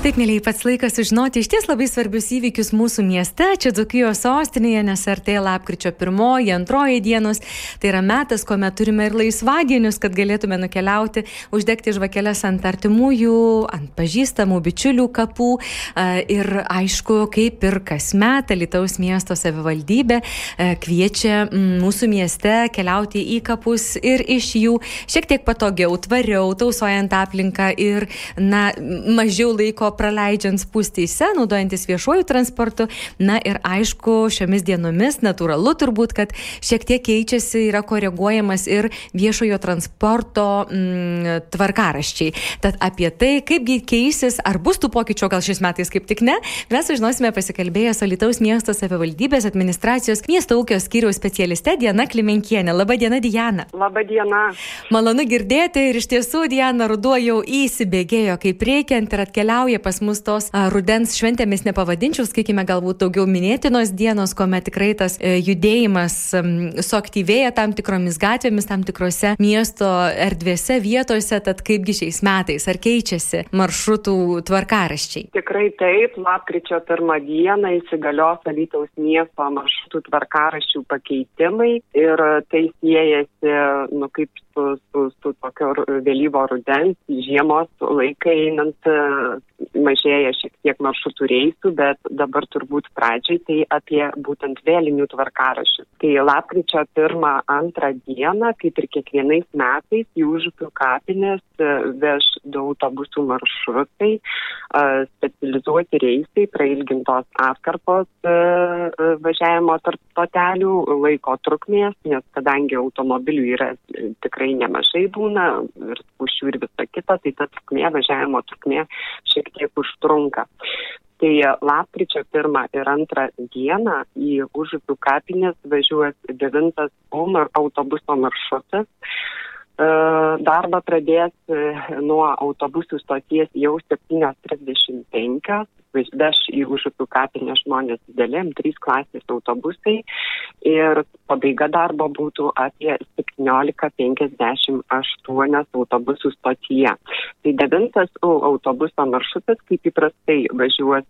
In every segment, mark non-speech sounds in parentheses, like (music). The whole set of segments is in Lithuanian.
Taip, mėlyje, pats laikas sužinoti iš ties labai svarbius įvykius mūsų mieste, čia Dzukijos sostinėje, nes artėja lapkričio pirmoji, antroji dienos. Tai yra metas, kuomet turime ir laisvadienius, kad galėtume nukeliauti, uždegti žvakeles ant artimųjų, ant pažįstamų bičiulių kapų. Ir aišku, kaip ir kasmet, Lietuvos miesto savivaldybė kviečia mūsų mieste keliauti į kapus ir iš jų šiek tiek patogiau, tvariau, tausojant aplinką ir, na, mažiau laiko praleidžiant spūstyse, naudojantis viešuoju transportu. Na ir aišku, šiomis dienomis natūralu turbūt, kad šiek tiek keičiasi, yra koreguojamas ir viešojo transporto mm, tvarkaraščiai. Tad apie tai, kaipgi keisis, ar bus tų pokyčių, gal šiais metais kaip tik ne, mes sužinosime pasikalbėję su Lietuvos miesto savivaldybės administracijos miesto ūkio skyriaus specialiste Diana Klimenkienė. Labadiena, Diana. Labadiena. Malonu girdėti ir iš tiesų Diana ruduo jau įsibėgėjo kaip reikiant ir atkeliauja pas mus tos a, rudens šventėmis nepavadinčiau, sakykime, galbūt daugiau minėtinos dienos, kuomet tikrai tas e, judėjimas m, suaktyvėja tam tikromis gatvėmis, tam tikrose miesto erdvėse, vietose, tad kaipgi šiais metais, ar keičiasi maršrutų tvarkaraščiai? Tikrai taip, lapkričio pirmą dieną įsigalios Alytaus miesto maršrutų tvarkaraščių pakeitimai ir tai siejasi, nu, kaip su, su, su tokio vėlyvo rudens, žiemos laikai einant mažėja šiek tiek maršrutų reisų, bet dabar turbūt pradžiai tai apie būtent vėlinių tvarkarašius. Tai lapkričio pirmą, antrą dieną, kaip ir kiekvienais metais, į užupių kapinės e, veš du autobusų maršrutai, e, specializuoti reisai, prailgintos atkarpos e, važiavimo tarp stotelių, laiko trukmės, nes kadangi automobilių yra tikrai nemažai būna ir pušių ir visa kita, tai ta trukmė, važiavimo trukmė šiek tiek užtrunka. Tai lapkričio pirmą ir antrą dieną į Užupių kapinės važiuos devintas autobuso maršrutas. Darbą pradės nuo autobusų stoties jau 7.35, veš į užupių kapinę žmonės didelėm, trys klasės autobusai ir pabaiga darbo būtų apie 17.58 autobusų stotyje. Tai devintas autobuso maršrutas, kaip įprastai važiuos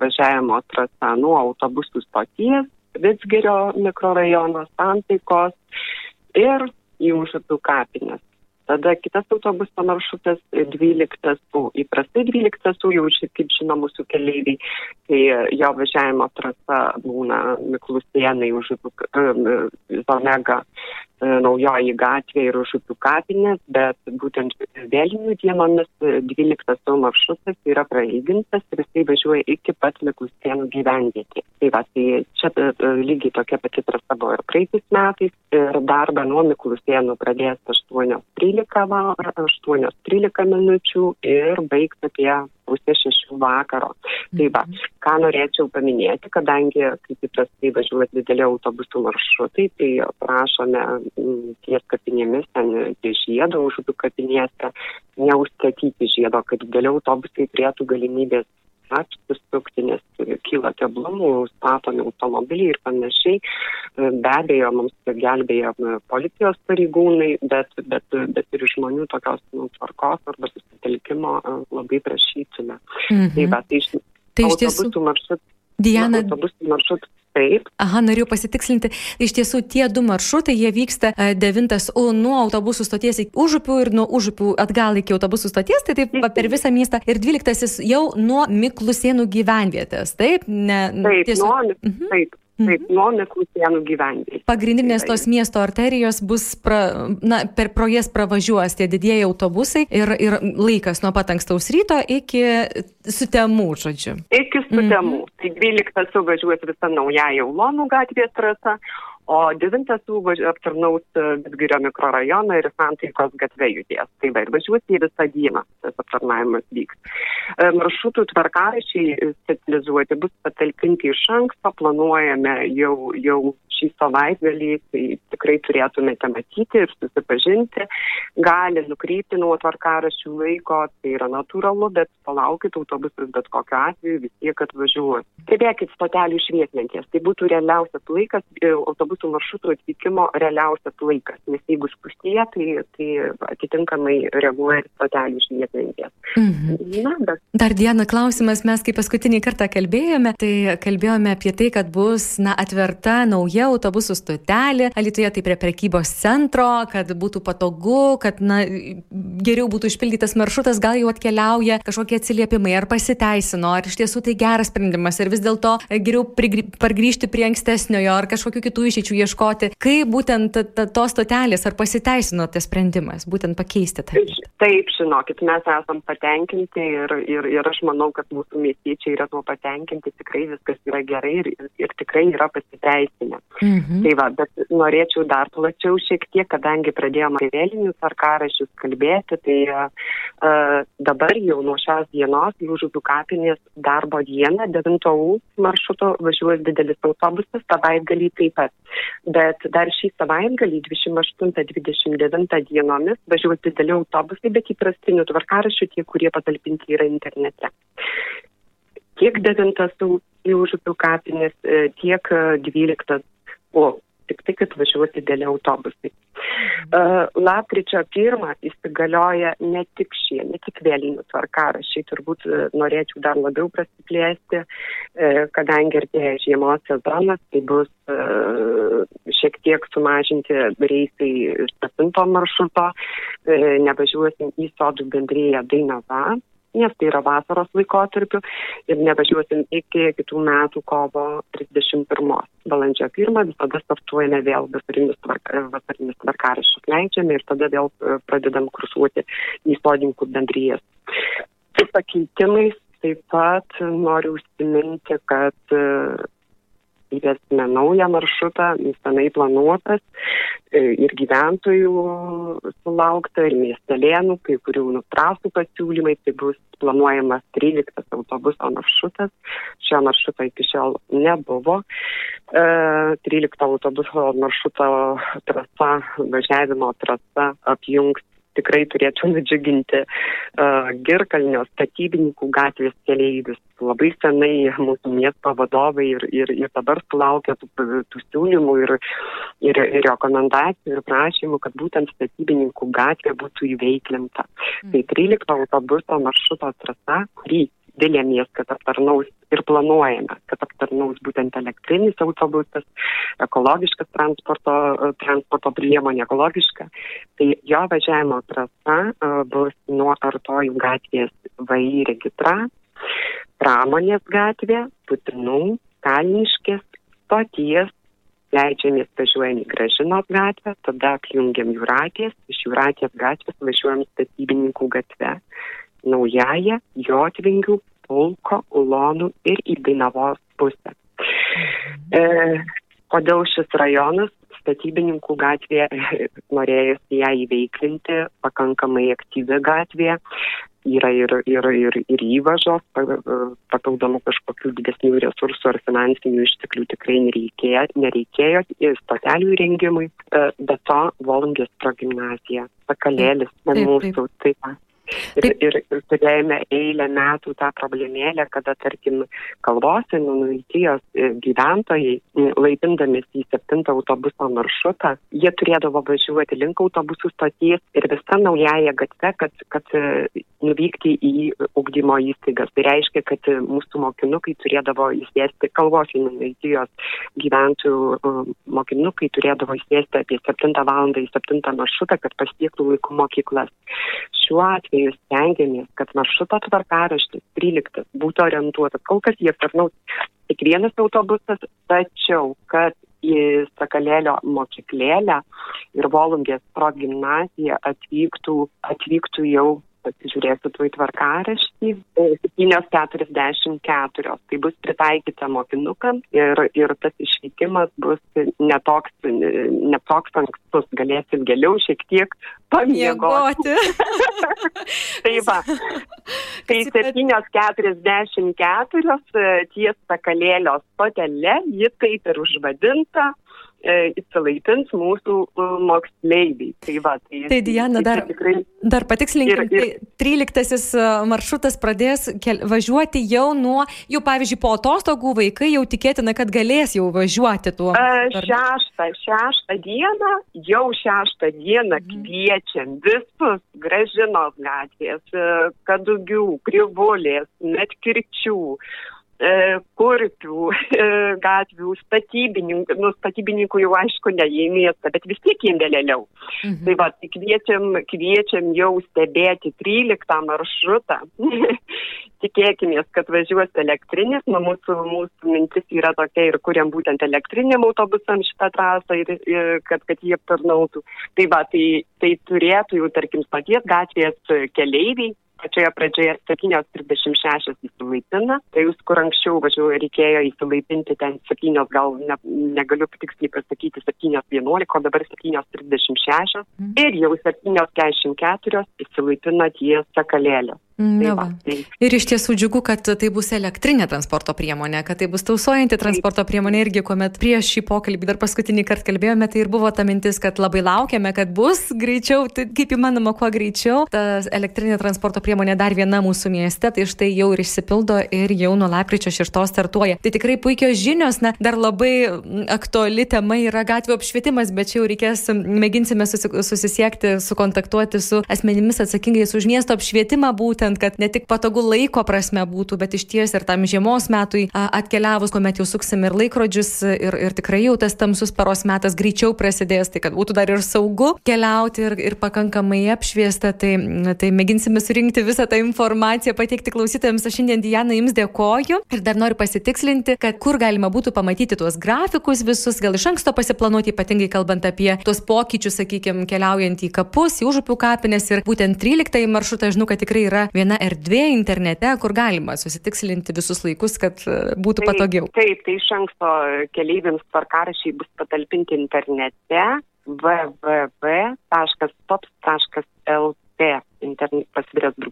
važiavimo trasa nuo autobusų stoties, Vitsgerio mikrorajono santaikos ir į užupių kapinės. Tada kitas autobuso maršrutas 12 U. Įprastai 12 U jau, kaip žino mūsų keleiviai, tai jo važiavimo trasa būna Miklusienai už Zonega naujoji gatvė ir užupių kapinės, bet būtent vėlinių dienomis 12 maršrutas yra prailgintas ir jisai važiuoja iki pat Mikustienų gyvenvietė. Tai va, tai čia lygiai tokia pati trasa buvo ir praeitais metais ir darbą nuo Mikustienų pradės 8.13 8.13 minučių ir baigs apie pusė šešių vakaro. Tai va, ką norėčiau paminėti, kadangi kaip įprastai važiuoja dideli autobusų maršrutai, tai prašome ties kapinėmis, ten prie žiedo, užupių kapinėse, neužstatyti žiedo, kad dideli autobusai turėtų galimybės apsisukti, nes kyla keblumų, statomi automobiliai ir panašiai. Be abejo, mums gelbėja policijos pareigūnai, bet, bet, bet ir žmonių tokios nu, tvarkos arba susitelkimo labai prašytume. Mhm. Tai, va, tai iš, Tai iš tiesų, maršrut, Diana, autobusų maršrut taip. Aha, norėjau pasitikslinti. Iš tiesų, tie du maršrutai, jie vyksta 9 U nuo autobusų stoties iki užupių ir nuo užupių atgal iki autobusų stoties, tai taip per visą miestą. Ir 12 jau nuo Miklusienų gyvenvietės, taip? Ne, Taip, tiesiog- nuo, Mhm. taip, taip, nuo Miklusienų gyvenvietės. Pagrindinės tos miesto arterijos bus, pra, na, per pro jas pravažiuos tie didieji autobusai ir, ir laikas nuo pat ankstaus ryto iki sutemų, žodžiu. Iki sutemų. Tai 12 suvažiuos visa nauja Jaulonų gatvės trasa, o devintas U aptarnaus Vidgirio mikrorajoną ir Santaikos gatvę judės. Tai va, ir važiuoti visą dieną tas aptarnavimas vyks. Maršrutų tvarkarašiai specializuoti bus patalpinti iš anksto, planuojame jau, jau šį savaitgalį, tai tikrai turėtumėte matyti ir susipažinti. Gali nukrypti nuo tvarkarašių laiko, tai yra natūralu, bet palaukit autobusas bet kokiu atveju vis tiek atvažiuos. Stebėkit stotelių šviesmentės, tai būtų realiausias laikas, e, autobusų maršrutų atvykimo realiausias laikas, nes jeigu spūstyje, tai, tai atitinkamai reaguoja ir stotelių šviesmentės. Mhm. Na, bet... Dar diena klausimas, mes kaip paskutinį kartą kalbėjome, tai kalbėjome apie tai, kad bus na, atverta nauja autobusų stotelė, Alitoje tai prie prekybos centro, kad būtų patogu, kad na, geriau būtų išpildytas maršrutas, gal jau atkeliauja kažkokie atsiliepimai, ar pasiteisino, ar iš tiesų tai geras sprendimas, ar vis dėlto geriau pargrįžti prie ankstesniojo, ar kažkokių kitų išeičių ieškoti. Kaip būtent tos stotelės, ar pasiteisino tas sprendimas, būtent pakeisti tą? Taip, žinokit, mes esam patenkinti ir, ir, ir aš manau, kad mūsų miestiečiai yra tuo patenkinti, tikrai viskas yra gerai ir, ir, tikrai yra pasiteisinę. Mhm. Tai va, bet norėčiau dar plačiau šiek tiek, kadangi pradėjome apie vėlinių tvarkarašius kalbėti, tai uh, dabar jau nuo šios dienos Jūžupių kapinės darbo dieną 9 maršruto važiuos didelis autobusas, savaitgalį taip pat. Bet dar šį savaitgalį 28-29 dienomis važiuos dideli autobusai, bet įprastinių tvarkarašių tie, kurie patalpinti yra internete. Tiek devintas Jūžupių kapinės, e, tiek dvyliktas. O tik tai, kad važiuoti dėlė autobusai. Uh, lapkričio pirmą įsigalioja ne tik šie, ne tik vėlinių tvarkarašiai, turbūt uh, norėčiau dar labiau prasiplėsti, uh, kadangi artėja žiemos sezonas, tai bus šiek tiek sumažinti reisai iš 7 maršruto, nevažiuosim į sodų bendryje Dainava, nes tai yra vasaros laikotarpiu ir nevažiuosim iki kitų metų kovo 31. Balandžio 1 visada startuojame vėl vasarinius tvarkaraščius leidžiame ir tada vėl e, pradedam kursuoti į sodininkų bendryjas. Su pakeitimais taip pat noriu užsiminti, kad e, įvesime naują maršrutą, senai planuotas e, ir gyventojų sulaukta, ir miestelėnų, kai kurių nutrasų pasiūlymai, tai bus planuojamas 13 autobuso maršrutas. Šio maršruto iki šiol nebuvo. 13 e, autobuso maršruto trasa, važiavimo trasa apjungs tikrai turėtų nudžiuginti uh, Girkalnio statybininkų gatvės keleivius. Labai senai mūsų miesto vadovai ir, ir, ir dabar sulaukia tų, tų siūlymų ir, ir, ir rekomendacijų ir prašymų, kad būtent statybininkų gatvė būtų įveiklinta. Mm. Tai 13 autobuso maršruto trasa, kurį Vilėmės, kad aptarnaus ir planuojame, kad aptarnaus būtent elektrinis autobusas, ekologiškas transporto, transporto priemonė ekologiška. Tai jo važiavimo trasa bus nuo Artojų gatvės VAI registra, Pramonės gatvė, Putinų, Kalniškės, stoties, leidžiamės važiuojam į Gražinos gatvę, tada apjungiam Juratės, iš Juratės gatvės važiuojam statybininkų gatvę naująją Jotvingių, Pulko, Ulonų ir į Dainavos pusę. E, kodėl šis rajonas statybininkų gatvė (laughs) norėjusi ją įveiklinti, pakankamai aktyvi gatvė, yra ir, ir, ir, ir įvažos, papildomų kažkokių didesnių resursų ar finansinių išteklių tikrai nereikėjo, nereikėjo stotelių įrengimui, e, bet to Volungės progymnazija, Sakalėlis, mūsų taip pat. Ir, ir, ir turėjome eilę metų tą problemėlę, kada, tarkim, kalvosinių nuitijos e, gyventojai, laipindamėsi į septintą autobuso maršrutą, jie turėdavo važiuoti link autobusų stoties ir visą naująją gatvę, kad, kad nuvykti į ugdymo įstaigas. Tai reiškia, kad mūsų mokinukai turėdavo įsėsti, kalvosinių nuitijos gyventojų e, mokinukai turėdavo įsėsti apie 7 val. į 7 maršrutą, kad pasiektų laikų mokyklas. Šiuo atveju stengiamės, kad maršruto tvarkaraštis 13 būtų orientuotas. Kol kas jie aptarnaus tik vienas autobusas, tačiau, kad į Sakalėlio mokyklėlę ir Volungės progymnaziją atvyktų, atvyktų jau pasižiūrėsiu tu į tvarkaraštį, 7.44. Tai bus pritaikyta mokinukam ir, ir tas išvykimas bus netoks, netoks ankstus, galėsim gėliau šiek tiek pamiegoti. (laughs) tai va, tai 7.44 ties sakalėlio stotelė, ji taip ir užvadinta e, įsilaipins mūsų e, moksleiviai. Tai, va, tai, tai Diana, dar, tikrai... dar patikslinkim, ir, ir... tai 13 e, maršrutas pradės kel, važiuoti jau nuo, jau pavyzdžiui, po atostogų vaikai jau tikėtina, kad galės jau važiuoti tuo. E, šeštą, šeštą dieną, jau šeštą dieną mhm. kviečiam visus gražinos gatvės, e, kadugių, krivulės, net kirčių E, kurpių e, gatvių, statybininkų, nu, statybininkų jau aišku ne į miestą, bet vis tiek jiem vėliau. Mhm. Tai va, tai kviečiam, kviečiam jau stebėti 13 maršrutą. (laughs) Tikėkime, kad važiuos elektrinis, nu, mūsų, mūsų mintis yra tokia ir kuriam būtent elektriniam autobusam šitą trasą, ir, ir, kad, kad jie aptarnautų. Tai va, tai, tai turėtų jau, tarkim, paties gatvės keleiviai pačioje pradžioje 7.36 įsilaipina, tai jūs kur anksčiau važiuoju reikėjo įsilaipinti ten 7, gal ne, negaliu tiksliai pasakyti 7.11, o dabar 7.36 mm. ir jau 7.44 įsilaipina ties sakalėlė. Mm, tai va, tai. Ir iš tiesų džiugu, kad tai bus elektrinė transporto priemonė, kad tai bus tausojanti transporto priemonė irgi, kuomet prieš šį pokalbį dar paskutinį kartą kalbėjome, tai ir buvo ta mintis, kad labai laukiame, kad bus greičiau, tai kaip įmanoma, kuo greičiau. Ta elektrinė transporto priemonė dar viena mūsų mieste, tai štai jau ir išsipildo ir jau nuo lapkričio 6 startuoja. Tai tikrai puikios žinios, na, dar labai aktuali tema yra gatvių apšvietimas, bet čia jau reikės, mėginsime susisiekti, sukontaktuoti su asmenimis atsakingais už miesto apšvietimą būtent, kad ne tik patogu laiko prasme būtų, bet iš ties ir tam žiemos metui atkeliavus, kuomet jau suksim ir laikrodžius ir, ir tikrai jau tas tamsus paros metas greičiau prasidės, tai kad būtų dar ir saugu keliauti ir, ir pakankamai apšviesta, tai, tai mėginsime surinkti visą tą informaciją, pateikti klausytojams. Aš šiandien Diana jums dėkoju ir dar noriu pasitikslinti, kad kur galima būtų pamatyti tuos grafikus visus, gal iš anksto pasiplanuoti, ypatingai kalbant apie tuos pokyčius, sakykime, keliaujant į kapus, į užupių kapines ir būtent 13 maršrutą, žinau, kad tikrai yra viena erdvė internete, kur galima susitikslinti visus laikus, kad e, būtų taip, patogiau. Taip, tai iš anksto keleiviams tvarkarašiai bus patalpinti internete www.stops.lt pasviręs brūkšnys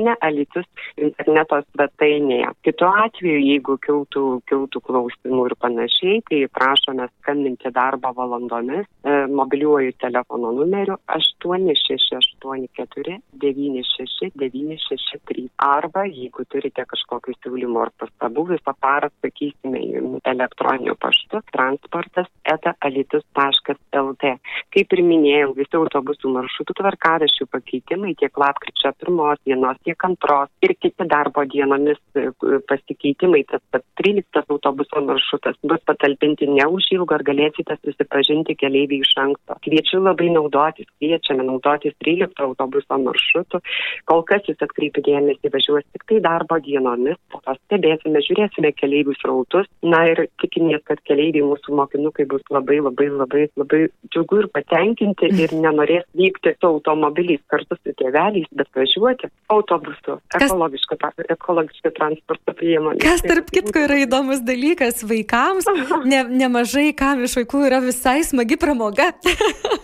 į dešinę, alitis interneto svetainėje. Kitu atveju, jeigu kiltų, kiltų klausimų ir panašiai, tai prašome skambinti darbo valandomis e, mobiliuoju telefono numeriu 8684 96 963. Arba jeigu turite kažkokių siūlymų ar pastabų, visą parą sakysime elektroniniu paštu transportas eta alitis.lt. Kaip ir minėjau, visi autobusų maršrutų tvarkarašių pakeitimai tiek lapkričio pirmos dienos, tiek antros ir kiti darbo dienomis e, pasikeitimai, tas pats 13 autobuso maršrutas bus patalpinti neužilgo ar galėsite susipažinti keliaiviai iš anksto. Kviečiu labai naudotis, kviečiame naudotis 13 autobuso maršrutu. Kol kas jūs atkreipite dėmesį, važiuos tik tai darbo dienomis, po to stebėsime, žiūrėsime keliaivių srautus. Na ir tikimės, kad keliaiviai mūsų mokinukai bus labai, labai, labai, labai džiugu ir patenkinti ir nenorės vykti su automobiliais kartu su tėveliais, bet važiuoti autobusu, ekologiško, ekologiško transporto priemonė. Kas tarp kitko yra įdomus dalykas vaikams, (laughs) ne, nemažai kam iš vaikų yra visai smagi pramoga.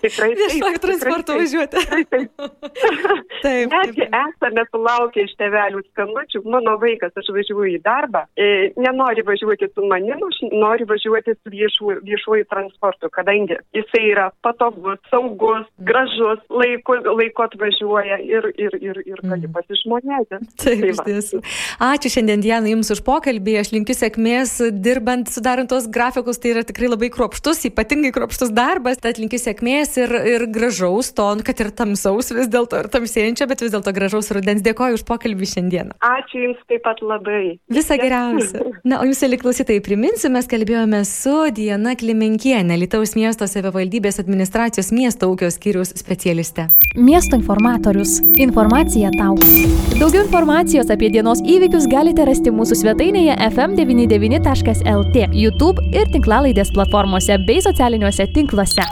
Tikrai. (laughs) Viešojo transporto važiuoti. Taip. (laughs) taip. Netgi esame sulaukę iš tėvelių skambučių, mano vaikas, aš važiuoju į darbą, e, nenori važiuoti su manim, aš noriu važiuoti su viešu, viešuoju transportu, kadangi jisai yra patogus, saugus, gražus, laiku, laiku atvažiuoja važiuoja ir, ir, ir, ir gali mm. pasižmonėti. Taip, tai iš tiesų. Ačiū šiandien Diana Jums už pokalbį, aš linkiu sėkmės dirbant, sudarant tos grafikus, tai yra tikrai labai kruopštus, ypatingai kruopštus darbas, tad linkiu sėkmės ir, ir gražaus ton, kad ir tamsaus vis dėlto, ir tamsėjančio, bet vis dėlto gražaus rudens. Dėkoju už pokalbį šiandieną. Ačiū Jums taip pat labai. Visą geriausią. Na, o Jūs, liklausytai, priminsiu, mes kalbėjome su Diana Klimenkienė, Lietuvos miesto savivaldybės administracijos miesto ūkio skyrius specialiste. Miesto informacija informatorius. Informacija tau. Daugiau informacijos apie dienos įvykius galite rasti mūsų svetainėje fm99.lt, YouTube ir tinklalaidės platformose bei socialiniuose tinkluose.